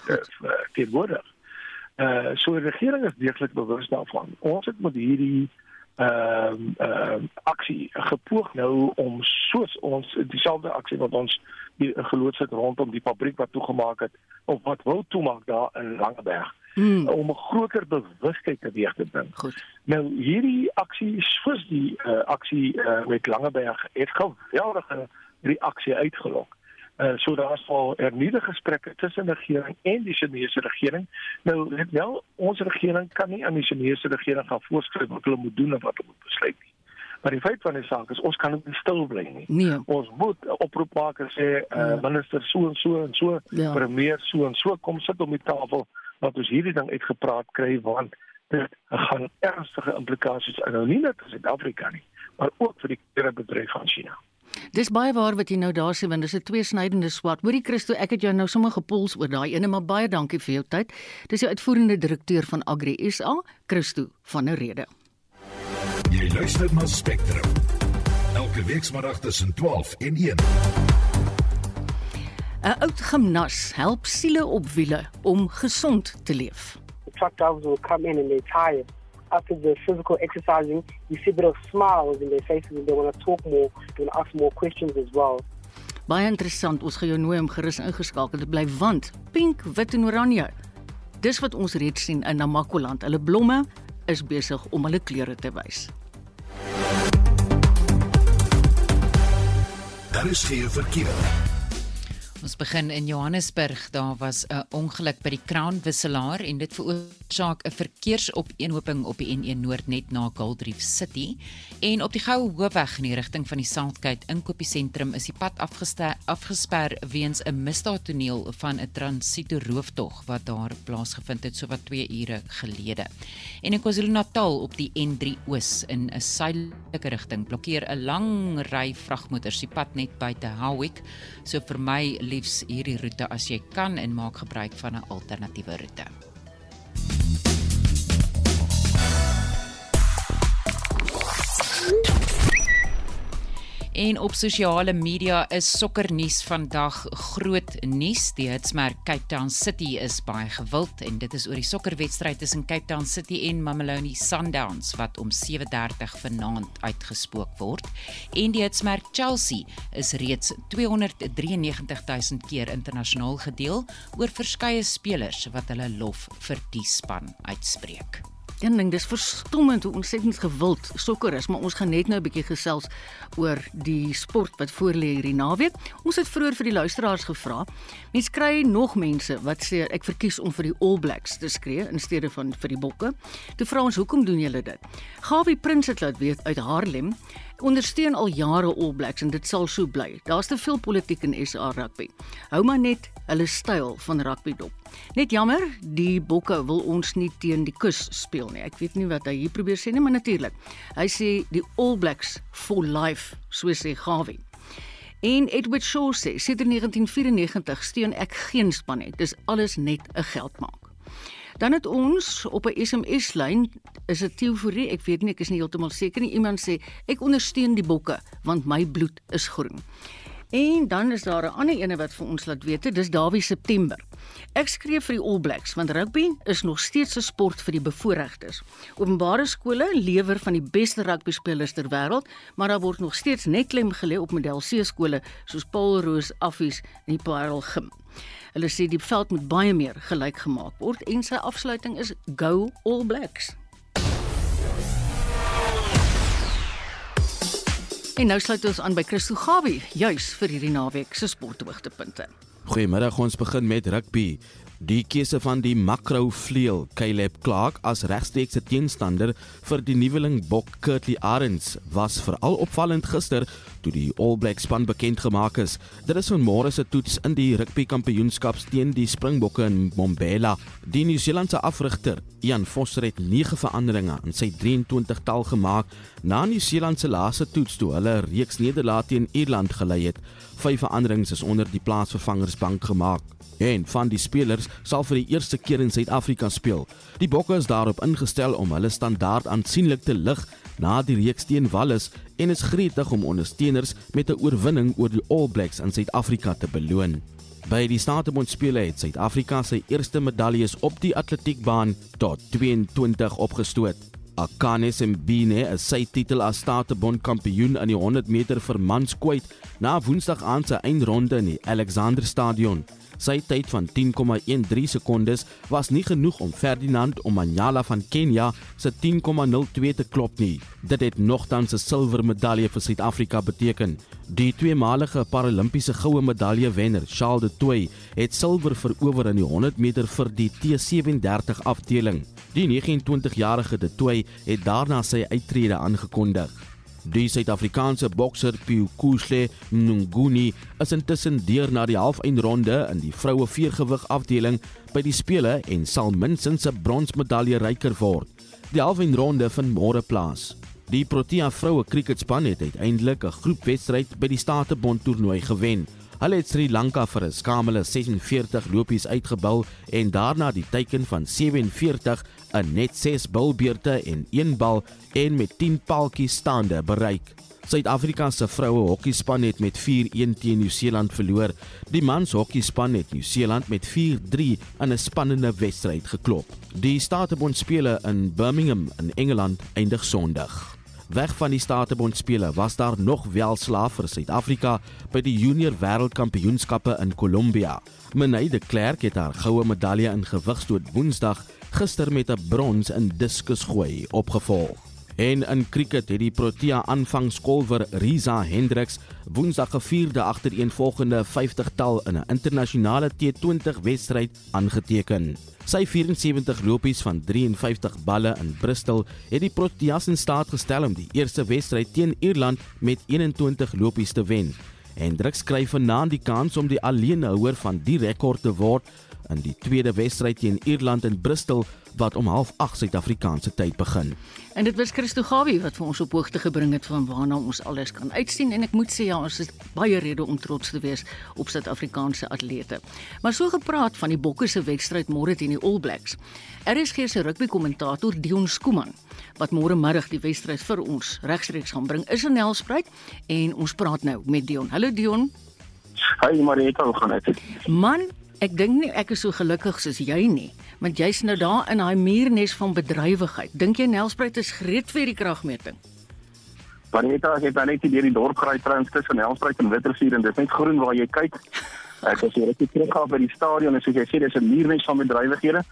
teenwoordig. Uh so die regering is deeglik bewus daarvan. Ons het met hierdie ehm uh, uh, aksie gepoog nou om soos ons dieselfde aksie wat ons die geloods het rondom die fabriek wat toegemaak het of wat wil toemaak daar in Langeberg hmm. om 'n groter bewustheid te weeg te bring.
Goed.
Nou hierdie aksie soos die uh, aksie uh, met Langeberg het geweldige reaksie uitgelok. Uh, so daar's al ernstige gesprekke tussen die regering en die Chinese regering. Nou net wel ons regering kan nie aan die Chinese regering gaan voorskryf wat hulle moet doen of wat hulle moet besluit nie. Maar die feit van die saak is ons kan nie stil bly nie.
Nee.
Ons moet oproep maak en sê uh, minister so en so en so, ja. premier so en so kom sit om die tafel wat ons hierdie ding uitgepraat kry want dit gaan ernstige implikasies hê nou nie net vir Suid-Afrika nie, maar ook vir die hele bedryf van China.
Dis baie waar wat jy nou daar sê want dis 'n tweesnydende swaard. Hoorie Christo, ek het jou nou sommer gepols oor daai ene, maar baie dankie vir jou tyd. Dis die uitvoerende direkteur van Agri SA, Christo van der Rede.
Jy luister na Spectrum. Elke week saterdag tussen 12 en 1.
'n Oud gimnas help siele op wiele om gesond te leef.
Truck drivers will come in and they're tired. After the physical exercising, you see a bit of smiles in their faces and they want to talk more, they want to ask more questions as well.
Baie interessant, ons gaan jou nooi om gerus ingeskakel te bly want pink, wit en oranje. Dis wat ons reeds sien in Namakoland. Hulle blomme is besig om hulle kleure te wys.
Daar is geen verkeer.
Ons begin in Johannesburg. Daar was 'n ongeluk by die kraanwisselaar en dit veroorsaak 'n verkeersopeenhoping op die N1 Noord net na Goldreef City. En op die Goue Hoofweg in die rigting van die Southgate inkopiesentrum is die pad afgesper weens 'n misdaadtoneel van 'n transito rooftog wat daar plaasgevind het sowat 2 ure gelede. En in KwaZulu-Natal op die N3 Oos in 'n suidelike rigting blokkeer 'n lang ry vragmotors die pad net buite Howick. So vir my liefs hierdie roete as jy kan en maak gebruik van 'n alternatiewe roete. En op sosiale media is sokkernuus vandag groot nuus. Die hitsmerk Cape Town City is baie gewild en dit is oor die sokkerwedstryd tussen Cape Town City en Mamelodi Sundowns wat om 7:30 vanaand uitgespook word. En die hitsmerk Chelsea is reeds 293 000 keer internasionaal gedeel oor verskeie spelers wat hulle lof vir die span uitspreek.
Een ding, dis verstommend hoe ontsettend gewild sokker is, maar ons gaan net nou 'n bietjie gesels oor die sport wat voorlê hierdie naweek. Ons het vroeër vir die luisteraars gevra. Mens kry nog mense wat sê ek verkies om vir die All Blacks te skree in steede van vir die Bokke. Toe vra ons hoekom doen julle dit? Gawie Prins het laat weet uit Haarlem ondersteun al jare All Blacks en dit sal so bly. Daar's te veel politiek in SA rugby. Hou maar net hulle styl van rugby dop. Net jammer, die bokke wil ons nie teen die kus speel nie. Ek weet nie wat hy hier probeer sê nie, maar natuurlik. Hy sê die All Blacks for life, so sê Gawie. En Edward Shaw sê, sedert 1994 steun ek geen span nie. Dis alles net 'n geldmaak. Dan het ons op 'n SMS-lyn is dit teorie, ek weet nie, ek is nie heeltemal seker nie. Iemand sê ek ondersteun die bokke want my bloed is groen. En dan is daar 'n ander ene wat vir ons laat weet, dis Dawie September. Ek skryf vir die All Blacks want rugby is nog steeds 'n sport vir die bevoorregtes. Openbare skole lewer van die beste rugby spelers ter wêreld, maar daar word nog steeds net klem gelê op model C skole soos Paul Roos Affies en die Parel Gym. Hulle sê die veld moet baie meer gelyk gemaak word en sy afsluiting is Go All Blacks. En nou sluit ons aan by Christo Gawie, juis vir hierdie naweek se sporthoogtepunte.
Goeiemiddag, ons begin met rugby. Die keuse van die makro vleuel Caleb Clark as regstreekse teenstander vir die nuweling bok Kurtley Arends was veral opvallend gister toe die All Blacks span bekend gemaak is. Dit is vanmôre se toets in die rugby kampioenskap teen die Springbokke in Mbombela. Die Nieu-Seelandse afrigter Ian Vosser het 9 veranderinge in sy 23-tal gemaak na Nieu-Seeland se laaste toets toe hulle reeks nederlae teen Ierland gelei het. Vyf veranderings is onder die plaasvervangersbank gemaak en van die spelers sal vir die eerste keer in Suid-Afrika speel. Die Bokke is daarop ingestel om hulle standaard aansienlik te lig na die reeks teen Wallis en is gretig om ondersteuners met 'n oorwinning oor die All Blacks in Suid-Afrika te beloon. By die Statebondspele het Suid-Afrika sy eerste medaljes op die atletiekbaan tot 22 opgestoot. Akane Simbine is sy titel as Statebond kampioen in die 100 meter vir mans kwyt na Woensdag aand se eindronde in die Alexander Stadion. Sy tyd van 10,13 sekondes was nie genoeg om Ferdinand Omanyala van Kenia se 10,02 te klop nie. Dit het nogtans 'n silwermedalje vir Suid-Afrika beteken. Die tweemalige Paralimpiese goue medalje wenner, Charles de Toey, het silwer verower in die 100 meter vir die T37 afdeling. Die 29-jarige de Toey het daarna sy uittrede aangekondig. Die Suid-Afrikaanse bokser Piu Kushle Nguni is intussen deur na die halfeindronde in die vroue viergewig afdeling by die spele en sal minstens 'n bronsmedalje ryker word. Die halfeindronde vind môre plaas. Die Protea vroue kriketspan het uiteindelik 'n groepwedstryd by die Statebond toernooi gewen. Hulle het Sri Lanka vir 'n skamele 46 lopies uitgebul en daarna die teiken van 47 'n net 6 bilbeurte en 1 bal en met 10 paaltjies staande bereik. Suid-Afrika se vroue hokkiespan het met 4-1 teen Nieu-Seeland verloor. Die mans hokkiespan het Nieu-Seeland met 4-3 in 'n spannende wedstryd geklop. Die Statebond spele in Birmingham in Engeland eindig Sondag. Weg van die Statebond spele was daar nog wel slaaf vir Suid-Afrika by die Junior Wêreldkampioenskappe in Kolumbia. Menay de Klerk het haar goue medalje in gewigstoot Woensdag gister met 'n brons in diskusgooi opgevolg. En in cricket het die Protea aanvangskolwer Riza Hendriks Woensdag 'n vierde agtereenvolgende 50-tal in 'n internasionale T20 wedstryd aangeteken. Sy 74 lopies van 53 balle in Bristol het die Proteas in staat gestel om die eerste wedstryd teen Ierland met 21 lopies te wen. Hendriks skryf vanaand die kans om die alleenhouer van die rekord te word in die tweede wedstryd teen Ierland in Bristol wat om 08:30 Suid-Afrikaanse tyd begin.
En dit was Christo Gawie wat vir ons op hoogte gebring het van waarna ons alles kan uitsien en ek moet sê ja, ons het baie rede om trots te wees op Suid-Afrikaanse atlete. Maar so gepraat van die Bokke se wedstryd môre teen die All Blacks. RSG se rugby-kommentator Dion Skuman wat môre middag die wedstryd vir ons regstreeks gaan bring is in Nelspruit en ons praat nou met Dion. Hallo Dion.
Hi Marita, hoe gaan dit?
Man, ek dink nie ek is so gelukkig soos jy nie, want jy's nou daar in daai muurnes van bedrywigheid. Dink jy Nelspruit is gereed vir die kragmeting?
Marita, ek het nou net hier die dorp gery trouens tussen Nelspruit en Witrifuur en dit net groen waar jy kyk. Ek was hier net terug by die stadion en soos jy sê, dis 'n muurnes van bedrywighede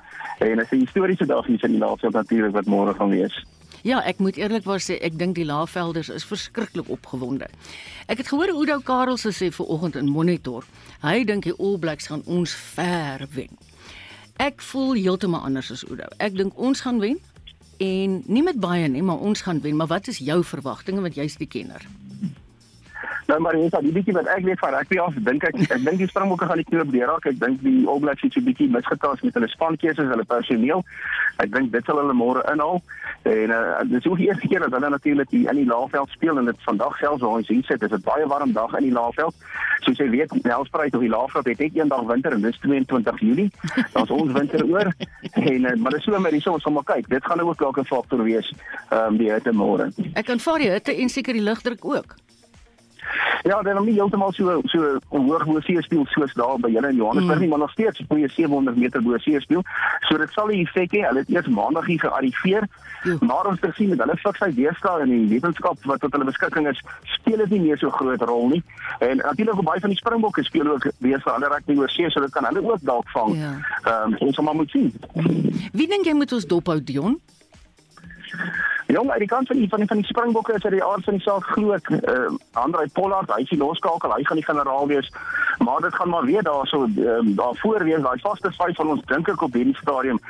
en dit is 'n historiese dag hier in die Laagveld natuurlik wat môre gaan wees.
Ja, ek moet eerlikwaar sê ek dink die Laagvelders is verskriklik opgewonde. Ek het gehoor Oudo Karel se sê vanoggend in Monitor, hy dink die All Blacks gaan ons ver wen. Ek voel heeltemal anders as Oudo. Ek dink ons gaan wen en nie met baie nie, maar ons gaan wen. Maar wat is jou verwagtinge want jy's die kenner?
Nou maar net die bietjie wat ek weet van rugby af, dink ek ek dink die Springbokke gaan die knoop deurraak. Ek dink die All Blacks het so 'n bietjie misgetas met hulle spankeuses, hulle personeel. Ek dink dit sal hulle môre inhaal. En uh, dis ook die eerste keer dat hulle natuurlik in die Laagveld speel en dit vandag selfs waar ons hier sit, is 'n baie warm dag in die Laagveld. Soos jy weet, Nelspruit of die Laagveld het net eendag winter en dis 22 Julie. Daar's ons winter oor. En uh, maar dis so met hierso ons gaan maar kyk. Dit gaan ook dalk 'n faktor wees ehm um, die hitte môre.
Ek kan vaar die hitte en seker die lugdruk ook.
Ja, dan nie heeltemal so so hoog bo see speel soos daar by julle in Johannesburg mm. nie, maar nog steeds bo 700 meter bo see speel. So dit sal 'n effek hê. Hulle het eers maandag hier gearriveer. Mm. Maar ons het gesien met hulle fiksheid deesdae in die wetenskap wat tot hulle beskikking is, speel dit nie meer so groot rol nie. En natuurlik baie van die Springbokke speel ook weer vir hulle rugby oor see, so dit kan hulle ook dalk vang. Ehm ja. um, ons maar moet sien.
Wie dink jy moet ons dophou Dion?
Jong, uit die kant van die van die, die Springbokke is dit die aard van die saak glo ek. Uh, Andrei Pollard, hy die loskakel, hy gaan die generaal wees. Maar dit gaan maar weer daarso um, daarvoor wees. Daai vaste vyf van ons dink ek op hierdie stadium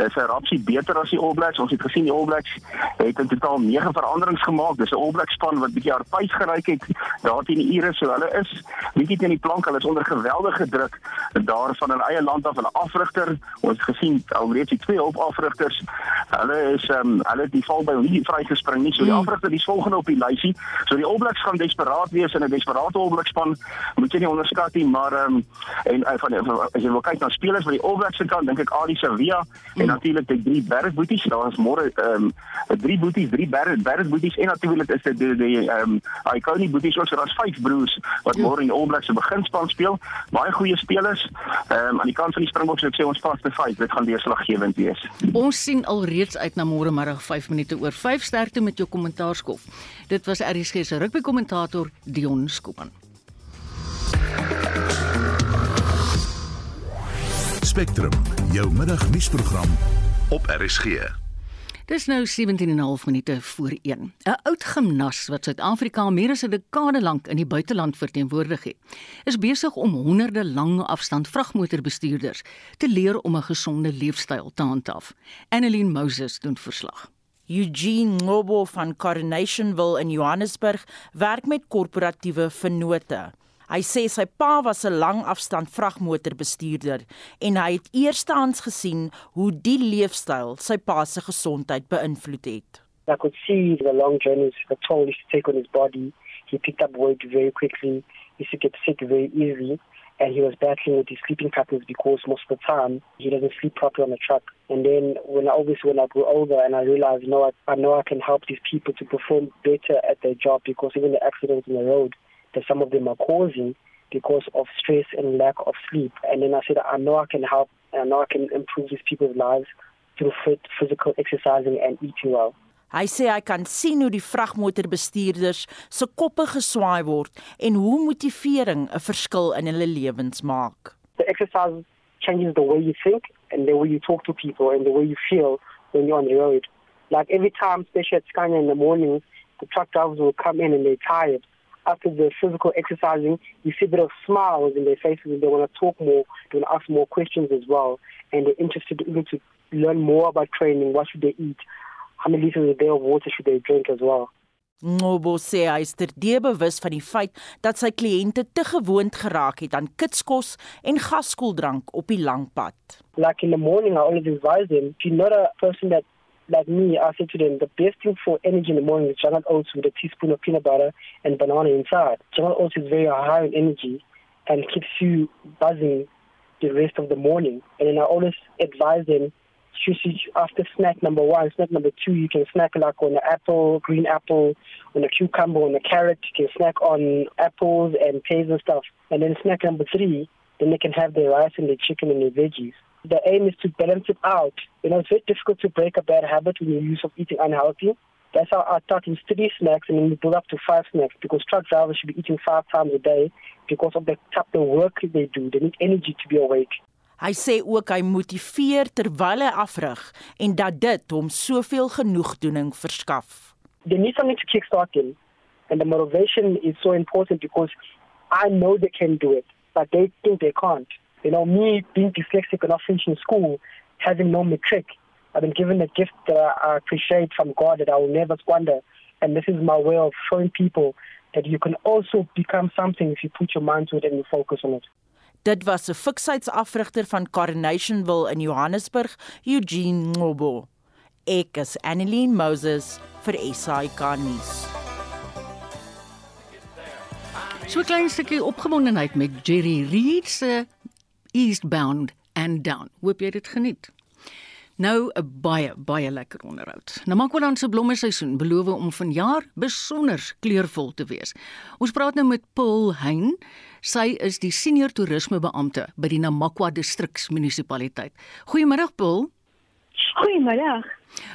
is 'n rapsie beter as die All Blacks. Ons het gesien die All Blacks het in totaal 9 veranderings gemaak. Dis 'n All Blacks span wat bietjie hartpys geryk het daar teen die Ire, so hulle is bietjie teen die plank. Hulle is onder geweldige druk daar van hulle eie land af. Hulle afrigter, ons gesien alreeds die twee op afrigters. Hulle is um, hulle het die val by nie vrygespring nie. So die mm. afrigter is volgende op die lysie. So die All Blacks gaan desperaat wees in 'n desperate All Blacks span. Moet jy nie onderskat nie, maar ehm um, en uh, van as jy wil kyk na spelers van die All Blacks se kant, dink ek Ali Sevilla mm. en natuurlik die drie bergboeties. Daar is môre ehm um, drie boeties, drie berg bergboeties en natuurlik is dit die ehm um, Iconi boeties ook. So daar's vyf broers wat môre in die All Blacks se beginspan speel. Baie goeie spelers. Ehm um, aan die kant van die Springboks ek sê ons vaste vyf. Dit gaan deurslaggewend wees.
Ons sien alreeds uit na môre middag 5 minute oor 5 sterkte met jou kommentaarskof. Dit was RSG se rugby kommentator Dion Skuman.
Spectrum, jou middagnuusprogram op RSG.
Dis nou 17 en 'n half minute voor 1. 'n Oud gimnas wat Suid-Afrika meer as 'n dekade lank in die buiteland verteenwoordig het, is besig om honderde lange afstand vragmotorbestuurders te leer om 'n gesonde leefstyl te handhaaf. Annelien Moses doen verslag.
Eugene Ngobo van Coronationville in Johannesburg werk met korporatiewe vennote. Hy sê sy pa was 'n langafstand vragmotorbestuurder en hy het eerstehands gesien hoe die leefstyl sy pa se gesondheid beïnvloed het.
I could see the long journeys, the toll he took on his body. He picked up weight very quickly. He used to get sick very easily. And he was battling with his sleeping patterns because most of the time he doesn't sleep properly on the truck. And then when I obviously when I grew older and I realized, you know, I, I know I can help these people to perform better at their job because even the accidents on the road, that some of them are causing because of stress and lack of sleep. And then I said, I know I can help and I know I can improve these people's lives through physical exercising and eating well.
Hy sê hy kan sien hoe die vragmotorbestuurders se koppe geswaai word en hoe motivering 'n verskil in hulle lewens maak.
The exercise changes the way you think and the way you talk to people and the way you feel when you're on the road. Like every time, especially at Scania in the mornings, the truck drivers will come in and they're tired. after the physical exercising, you see a bit of smiles in their faces and they want to talk more, they want to ask more questions as well. And they're interested even to learn more about training, what should they eat, how many liters a day of water should they drink as well.
Ngobo sê hy is terdee bewus van die feit dat sy kliënte te gewoond geraak het aan kitskos en gaskoeldrank op die lang pad.
Like in the morning I always advise them, if you're not a person that like me, I say to them, the best thing for energy in the morning is jungle oats with a teaspoon of peanut butter and banana inside. Jungle oats is very high in energy and keeps you buzzing the rest of the morning. And then I always advise them after snack number one, snack number two, you can snack like on an apple, green apple, on a cucumber, on a carrot. You can snack on apples and pears and stuff. And then snack number three, then they can have their rice and their chicken and their veggies. The aim is to balance it out. You know, it's very difficult to break a bad habit when you're used of eating unhealthy. That's how I start with three snacks and then we build up to five snacks because truck drivers should be eating five times a day because of the type of work they do. They need energy to be awake.
Hy sê ook hy motiveer terwyl hy afrig en dat dit hom soveel genoegdoening verskaf.
They need something to kickstart them and the motivation is so important because I know they can do it but they think they can't. You know me being dyslexic and not finishing school having no matric I've been given a gift that I appreciate from God that I will never squander and this is my way of showing people that you can also become something if you put your mind to it and you focus on it.
Dit was 'n fiksheidsafrigter van Coronationville in Johannesburg, Eugene Ngobo. Ek is Annelie Moses vir SAK nuus.
So 'n klein stukkie opgewondenheid met Jerry Reed se Eastbound and Down. Hoop jy dit geniet. Nou 'n baie baie lekker onderhoud. Namakwaland se blommeseisoen beloof om vanjaar besonder kleurvol te wees. Ons praat nou met Paul Hein. Sy is die senior toerismebeampte by die Namakwa distriksmunisipaliteit. Goeiemôre Paul.
Goeiemôre.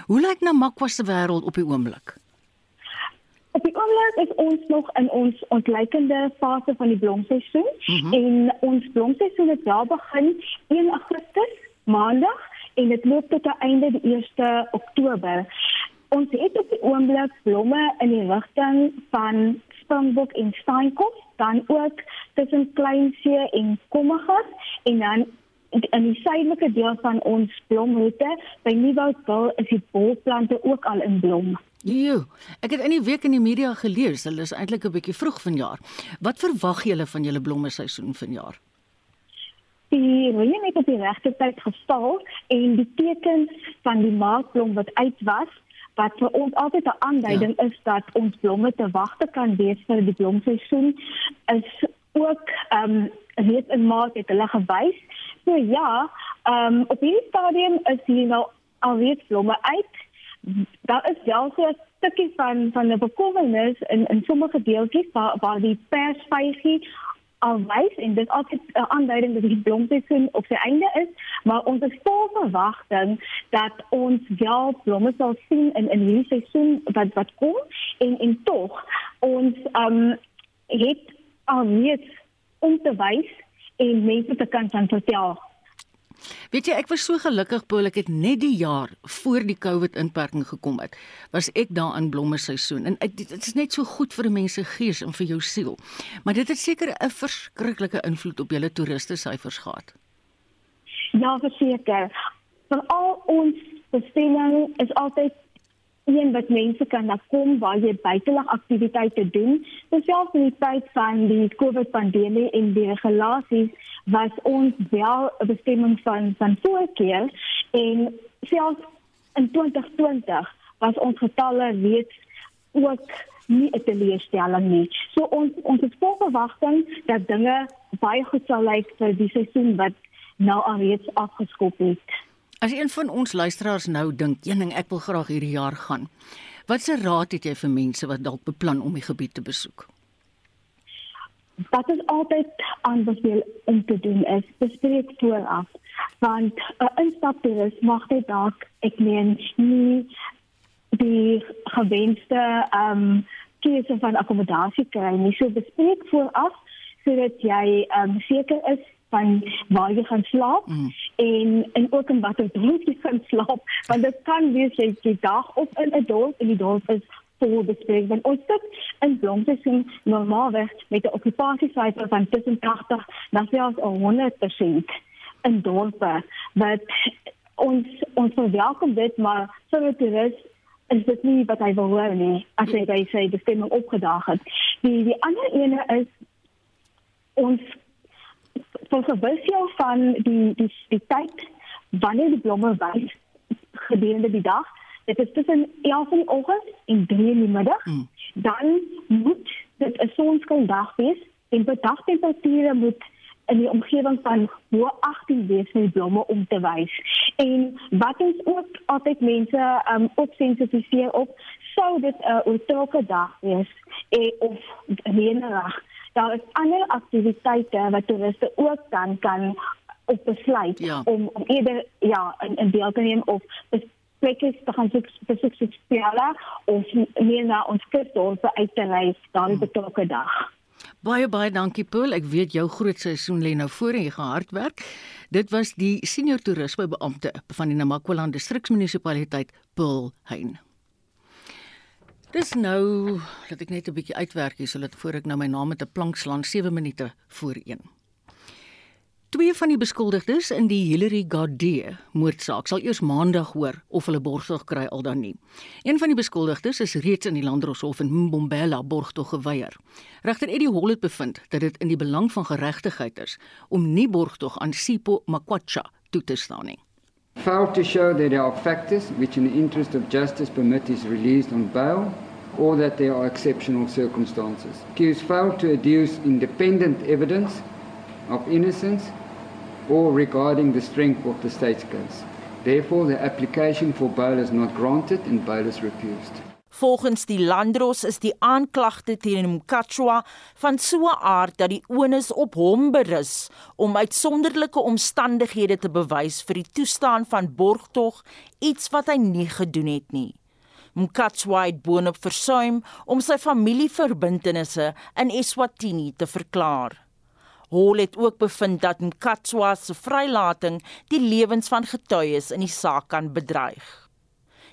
Hoe lyk Namakwa se wêreld op die oomblik?
Op die oomblik is ons nog in ons ontleikende fase van die blomseisoen mm -hmm. en ons blomseisoen het wel begin 1 Augustus, Maandag en dit loop tot die einde die 1 Oktober. Ons het op die oomblik blomme in die rigting van Springbok en Steenkop, dan ook tussen Kleinsee en Kommegas en dan in die suidelike deel van ons blomroete by Nieuwoudtville is die bolplante ook al in blom.
Jo, ek het in die week in die media gelees, hulle is eintlik 'n bietjie vroeg vanjaar. Wat verwag julle van julle blomme seisoen vanjaar?
die reën het op die regte tyd geval en die tekens van die maakblom wat uit was wat vir ons altyd 'n aanduiding ja. is dat ons blomme te wagte kan wees vir die blomseisoen is ook ehm um, reeds in maart het hulle gewys. So ja, ehm um, op hierdie stadium is hier nou alreeds blomme uit. Daar is wel so 'n stukkie van van 'n bekommernis in in sommige deeltjies waar waar die persvygie alwys en dit altyd 'n aanduiding dat die blomseisoen op sy einde is, maar ons is vol verwagting dat ons wel blomme sal sien in in hierdie seisoen wat wat kom en en tog ons um het al net om te wys en mense te kan vertel
Weet jy, ek was so gelukkig Paul, ek het net die jaar voor die COVID inperking gekom het, was ek daar in blomme seisoen en dit is net so goed vir mense gees en vir jou siel. Maar dit het seker 'n verskriklike invloed op julle toeriste syfers gehad.
Ja, verseker. Van al ons bestemmings is altyd een wat mense kan na kom waar jy buitelug aktiwiteite doen. Spesiaal in die tyd van die COVID pandemie en die regulasies was ons wel 'n bestemming van van voorkeur en selfs in 2020 was ons getalle reeds ook nie 'n teleurstelling nie. So ons ons het vol verwagting dat dinge baie goed sal lyk vir die seisoen wat nou al reeds afgeskop het.
As een van ons luisteraars nou dink, "Een ding ek wil graag hierdie jaar gaan." Watse raad het jy vir mense wat dalk beplan om die gebied te besoek?
Wat is altyd aanbeveel om te doen is bespreek vooraf, want 'n uh, instaptoerist mag dit dalk ek meen nie die gewenste ehm um, keuse van akkommodasie kry nie. So bespreek vooraf sodat jy ehm um, seker is van waar jy gaan slaap mm. en en ook in watter dorp jy gaan slaap want dit kan wees jy die dag op in 'n dorp en die dorp is vol bespreek want ons sit in blomseisoen normaalweg met 'n okkupasiesyfer van tussen 80 na selfs 100% in dorpe wat ons ons verwelkom dit maar vir die toerist is dit nie wat hy wil hoor nie as hy by sy bestemming opgedaag het. Die die ander ene is ons vir gewis jou van die die die tyd wanneer die blomme wys gedurende die dag. Dit is tussen 11 in die oggend en 3 in die middag. Hmm. Dan moet dit 'n sonskyndag wees en bedagtemperature moet in die omgewing van bo 18 wees vir die blomme om te wys. En wat ons ook altyd mense um op sensitifiseer op sou dit 'n uh, oortrokke dag wees eh, of reënerig daar is ander aktiwiteite wat toeriste ook dan kan op besluit ja. om om eerder ja in, in deel te neem of plekke te gaan soek spesifiek soek spesiale of meer na ons kusdorpe uit te reis dan hmm. betrokke dag.
Baie baie dankie Paul. Ek weet jou groot seisoen lê nou voor en jy gaan hard werk. Dit was die senior toerismebeampte van die Namakwa-land distriksmunisipaliteit Paul Hein. Dis nou, laat ek net 'n bietjie uitwerk hier sodat voor ek nou my naam met 'n plank slaan 7 minute voor 1. Twee van die beskuldigdes in die Hillary Gardee moordsaak sal eers maandag hoor of hulle borgtog kry al dan nie. Een van die beskuldigdes is reeds in die Landdroshof in Mbombela borgtog geweier. Regter Eddie Hall het bevind dat dit in die belang van geregtigheid is om nie borgtog aan Sipho Makwatsha toe te staan nie.
Failed to show that there are factors which in the interest of justice permit his release on bail or that there are exceptional circumstances. Accused failed to adduce independent evidence of innocence or regarding the strength of the state's case. Therefore, the application for bail is not granted and bail is refused.
Volgens die Landros is die aanklagte teen Mkatshwa van so 'n aard dat die onus op hom berus om uitsonderlike omstandighede te bewys vir die toestaan van borgtog, iets wat hy nie gedoen het nie. Mkatshwa het boonop versuim om sy familieverbintenisse in Eswatini te verklaar. Hol het ook bevind dat Mkatshwa se vrylating die lewens van getuies in die saak kan bedreig.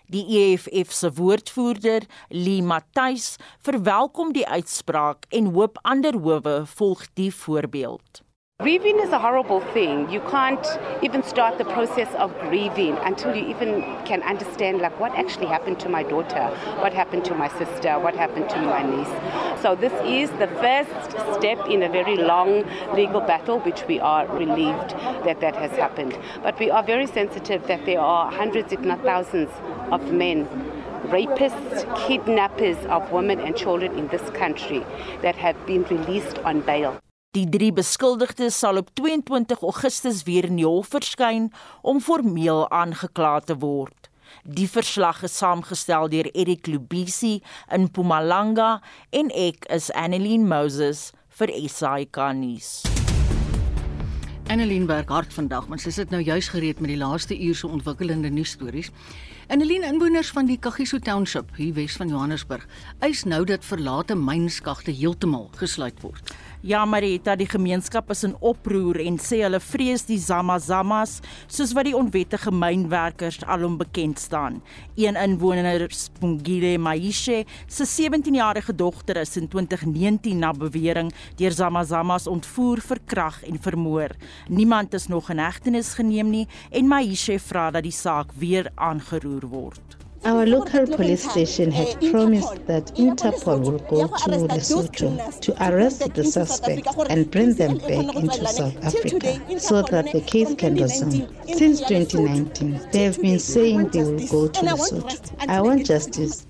Die EFF se woordvoerder, Lee Matthys, verwelkom die uitspraak en hoop ander howe volg die voorbeeld.
Grieving is a horrible thing. You can't even start the process of grieving until you even can understand like what actually happened to my daughter, what happened to my sister, what happened to my niece. So this is the first step in a very long legal battle which we are relieved that that has happened. But we are very sensitive that there are hundreds if not thousands of men rapists, kidnappers of women and children in this country that have been released on bail.
Die drie beskuldigdes sal op 22 Augustus weer in die hof verskyn om formeel aangekla te word. Die verslag is saamgestel deur Erik Lubisi in Mpumalanga en ek is Annelien Moses vir SAK nuus.
Annelien werk hard vandag, maar sy sit nou juis gereed met die laaste uur se ontwikkelende nuusstories. Annelien inwoners van die Kagiso Township hier Wes van Johannesburg eis nou dat verlate mynskagte heeltemal gesluit word.
Ja, Marita, die gemeenskap is in oproer en sê hulle vrees die Zamazamas, soos wat die onwettige mynwerkers alom bekend staan. Een inwoner, Spongile Maishe, se 17-jarige dogter is in 2019 na bewering deur Zamazamas ontvoer, verkrag en vermoor. Niemand is nog in hegtenis geneem nie en vra dat die saak weer aangeroer word.
Our local police station had promised that Interpol will go to Lesotho to arrest the suspect and bring them back into South Africa so that the case can resume. Since 2019, they have been saying they will go to Lesotho. I want justice.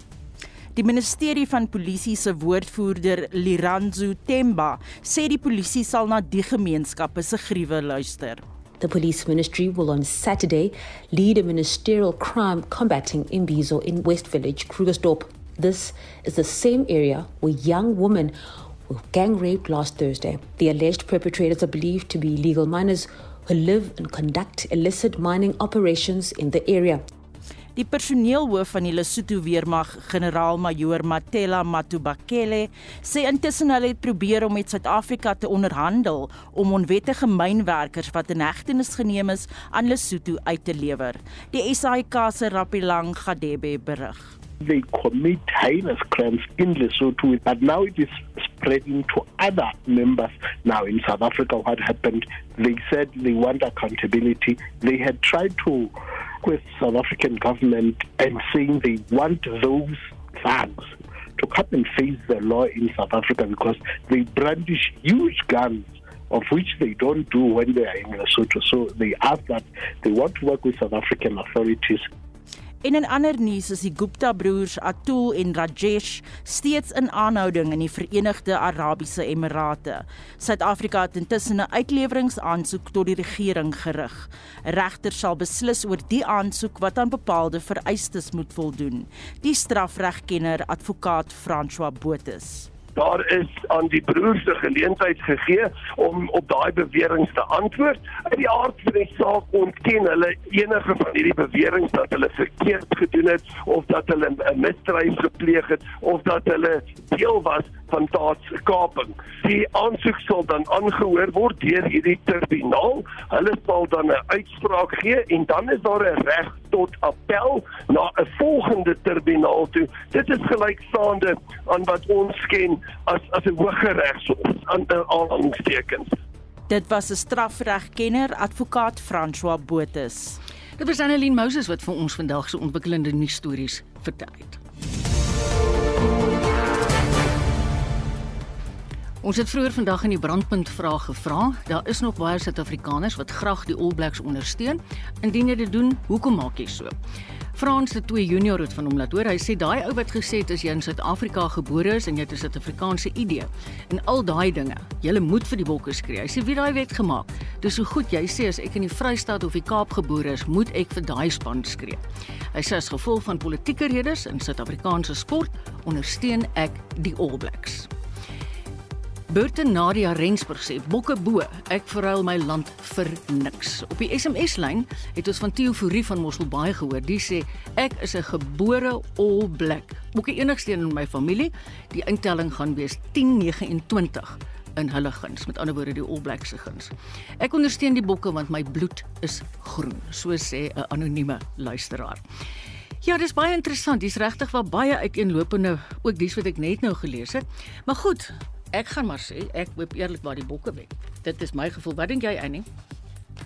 Die ministerie van polisie se woordvoerder Liranzo Temba sê die polisie sal na die gemeenskappe se gruwe luister.
The police ministry will on Saturday lead a ministerial crime combating Imbizo in West Village, Krugersdorp. This is the same area where young women were gang raped last Thursday. The alleged perpetrators are believed to be illegal miners who live and conduct illicit mining operations in the area.
Die personeelhoof van die Lesotho Weermag, generaal-majoor Matela Matubakele, sê intussen hulle het probeer om met Suid-Afrika te onderhandel om onwettige mynwerkers wat in hegtenis geneem is aan Lesotho uit te lewer. Die SAIK se Rapilang Gadebe berig.
They commit heinous crimes in Lesotho, but now it is spreading to other members now in South Africa. What happened? They said they want accountability. They had tried to with South African government and saying they want those thugs to come and face the law in South Africa because they brandish huge guns of which they don't do when they are in Lesotho. So they ask that they want to work with South African authorities
En in ander nuus is die Gupta broers Atul en Rajesh steeds in aanhouding in die Verenigde Arabiese Emirate. Suid-Afrika het intussen 'n uitleweringsaansoek tot die regering gerig. 'n Regter sal beslis oor die aansoek wat aan bepaalde vereistes moet voldoen. Die strafregkenner advokaat François Botha
daar is aan die broers se geleentheid gegee om op daai beweringe te antwoord. Uit die aard van die saak ontken hulle enige van hierdie beweringe dat hulle verkeerd gedoen het of dat hulle 'n misdrijf gepleeg het of dat hulle deel was van daadskaping. Die aansoek sal dan aangehoor word deur hierdie tribunaal. Hulle sal dan 'n uitspraak gee en dan is daar 'n reg tot appel na 'n volgende tribunaal toe. Dit is gelykstaande aan wat ons ken as as 'n hoër regshof aan aanhalingstekens.
Dit was 'n strafregkenner, advokaat François Botha.
Dit was Annelien Moses wat vir ons vandag se ontwikkelende nuusstories vertel het. Ons het vroeër vandag in die brandpunt vraag gevra. Daar is nog baie Suid-Afrikaners wat graag die All Blacks ondersteun. Indien jy dit doen, hoekom maak jy so? Frans de 2 Junior het van hom laat hoor. Hy sê daai ou wat gesê het as jy in Suid-Afrika gebore is en jy het 'n Suid-Afrikaanse ID en al daai dinge, jy moet vir die bokke skree. Hy sê wie daai wet gemaak? Dis so goed jy sê as ek in die Vrystaat of die Kaap gebore is, moet ek vir daai span skree. Hy sê as gevolg van politieke redes in Suid-Afrikaanse sport ondersteun ek die All Blacks. Burte Nadia Rensburg sê bokke bo, ek verruil my land vir niks. Op die SMS-lyn het ons van Theo Fourie van Mosselbaai gehoor. Die sê ek is 'n gebore All Black. Bokke enigste een in my familie. Die intelling gaan wees 1029 in hulle guns, met ander woorde die All Blacks se guns. Ek ondersteun die bokke want my bloed is groen, so sê 'n anonieme luisteraar. Ja, dis baie interessant. Dis regtig wel baie uiteenlopende ook dis wat ek net nou gelees het. Maar goed, ek gaan maar sê ek hoop eerlik waar die bokke wen. Dit is my gevoel. Wat dink jy, Annie?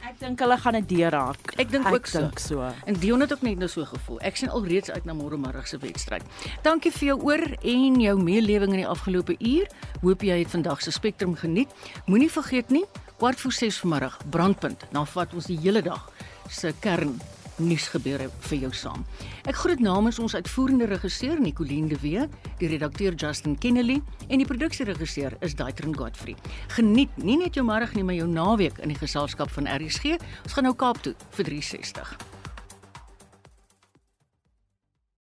Ek dink hulle gaan dit deurraak.
Ek dink ook so.
so.
En Dion het ook net nou so gevoel. Ek sien alreeds uit na môre middag se wedstryd. Dankie vir jou oor en jou meelewing in die afgelope uur. Hoop jy het vandag se Spectrum geniet. Moenie vergeet nie, kwart voor 6 vanoggend, brandpunt. Dan vat ons die hele dag se kern nuus gebeure vir jou saam. Ek groet namens ons uitvoerende regisseur Nicoline de Wee, die redakteur Justin Kennedy en die produksieregisseur is Daitrin Godfrey. Geniet nie net jou môre nie, maar jou naweek in die geselskap van RSG. Ons gaan nou Kaap toe vir 360.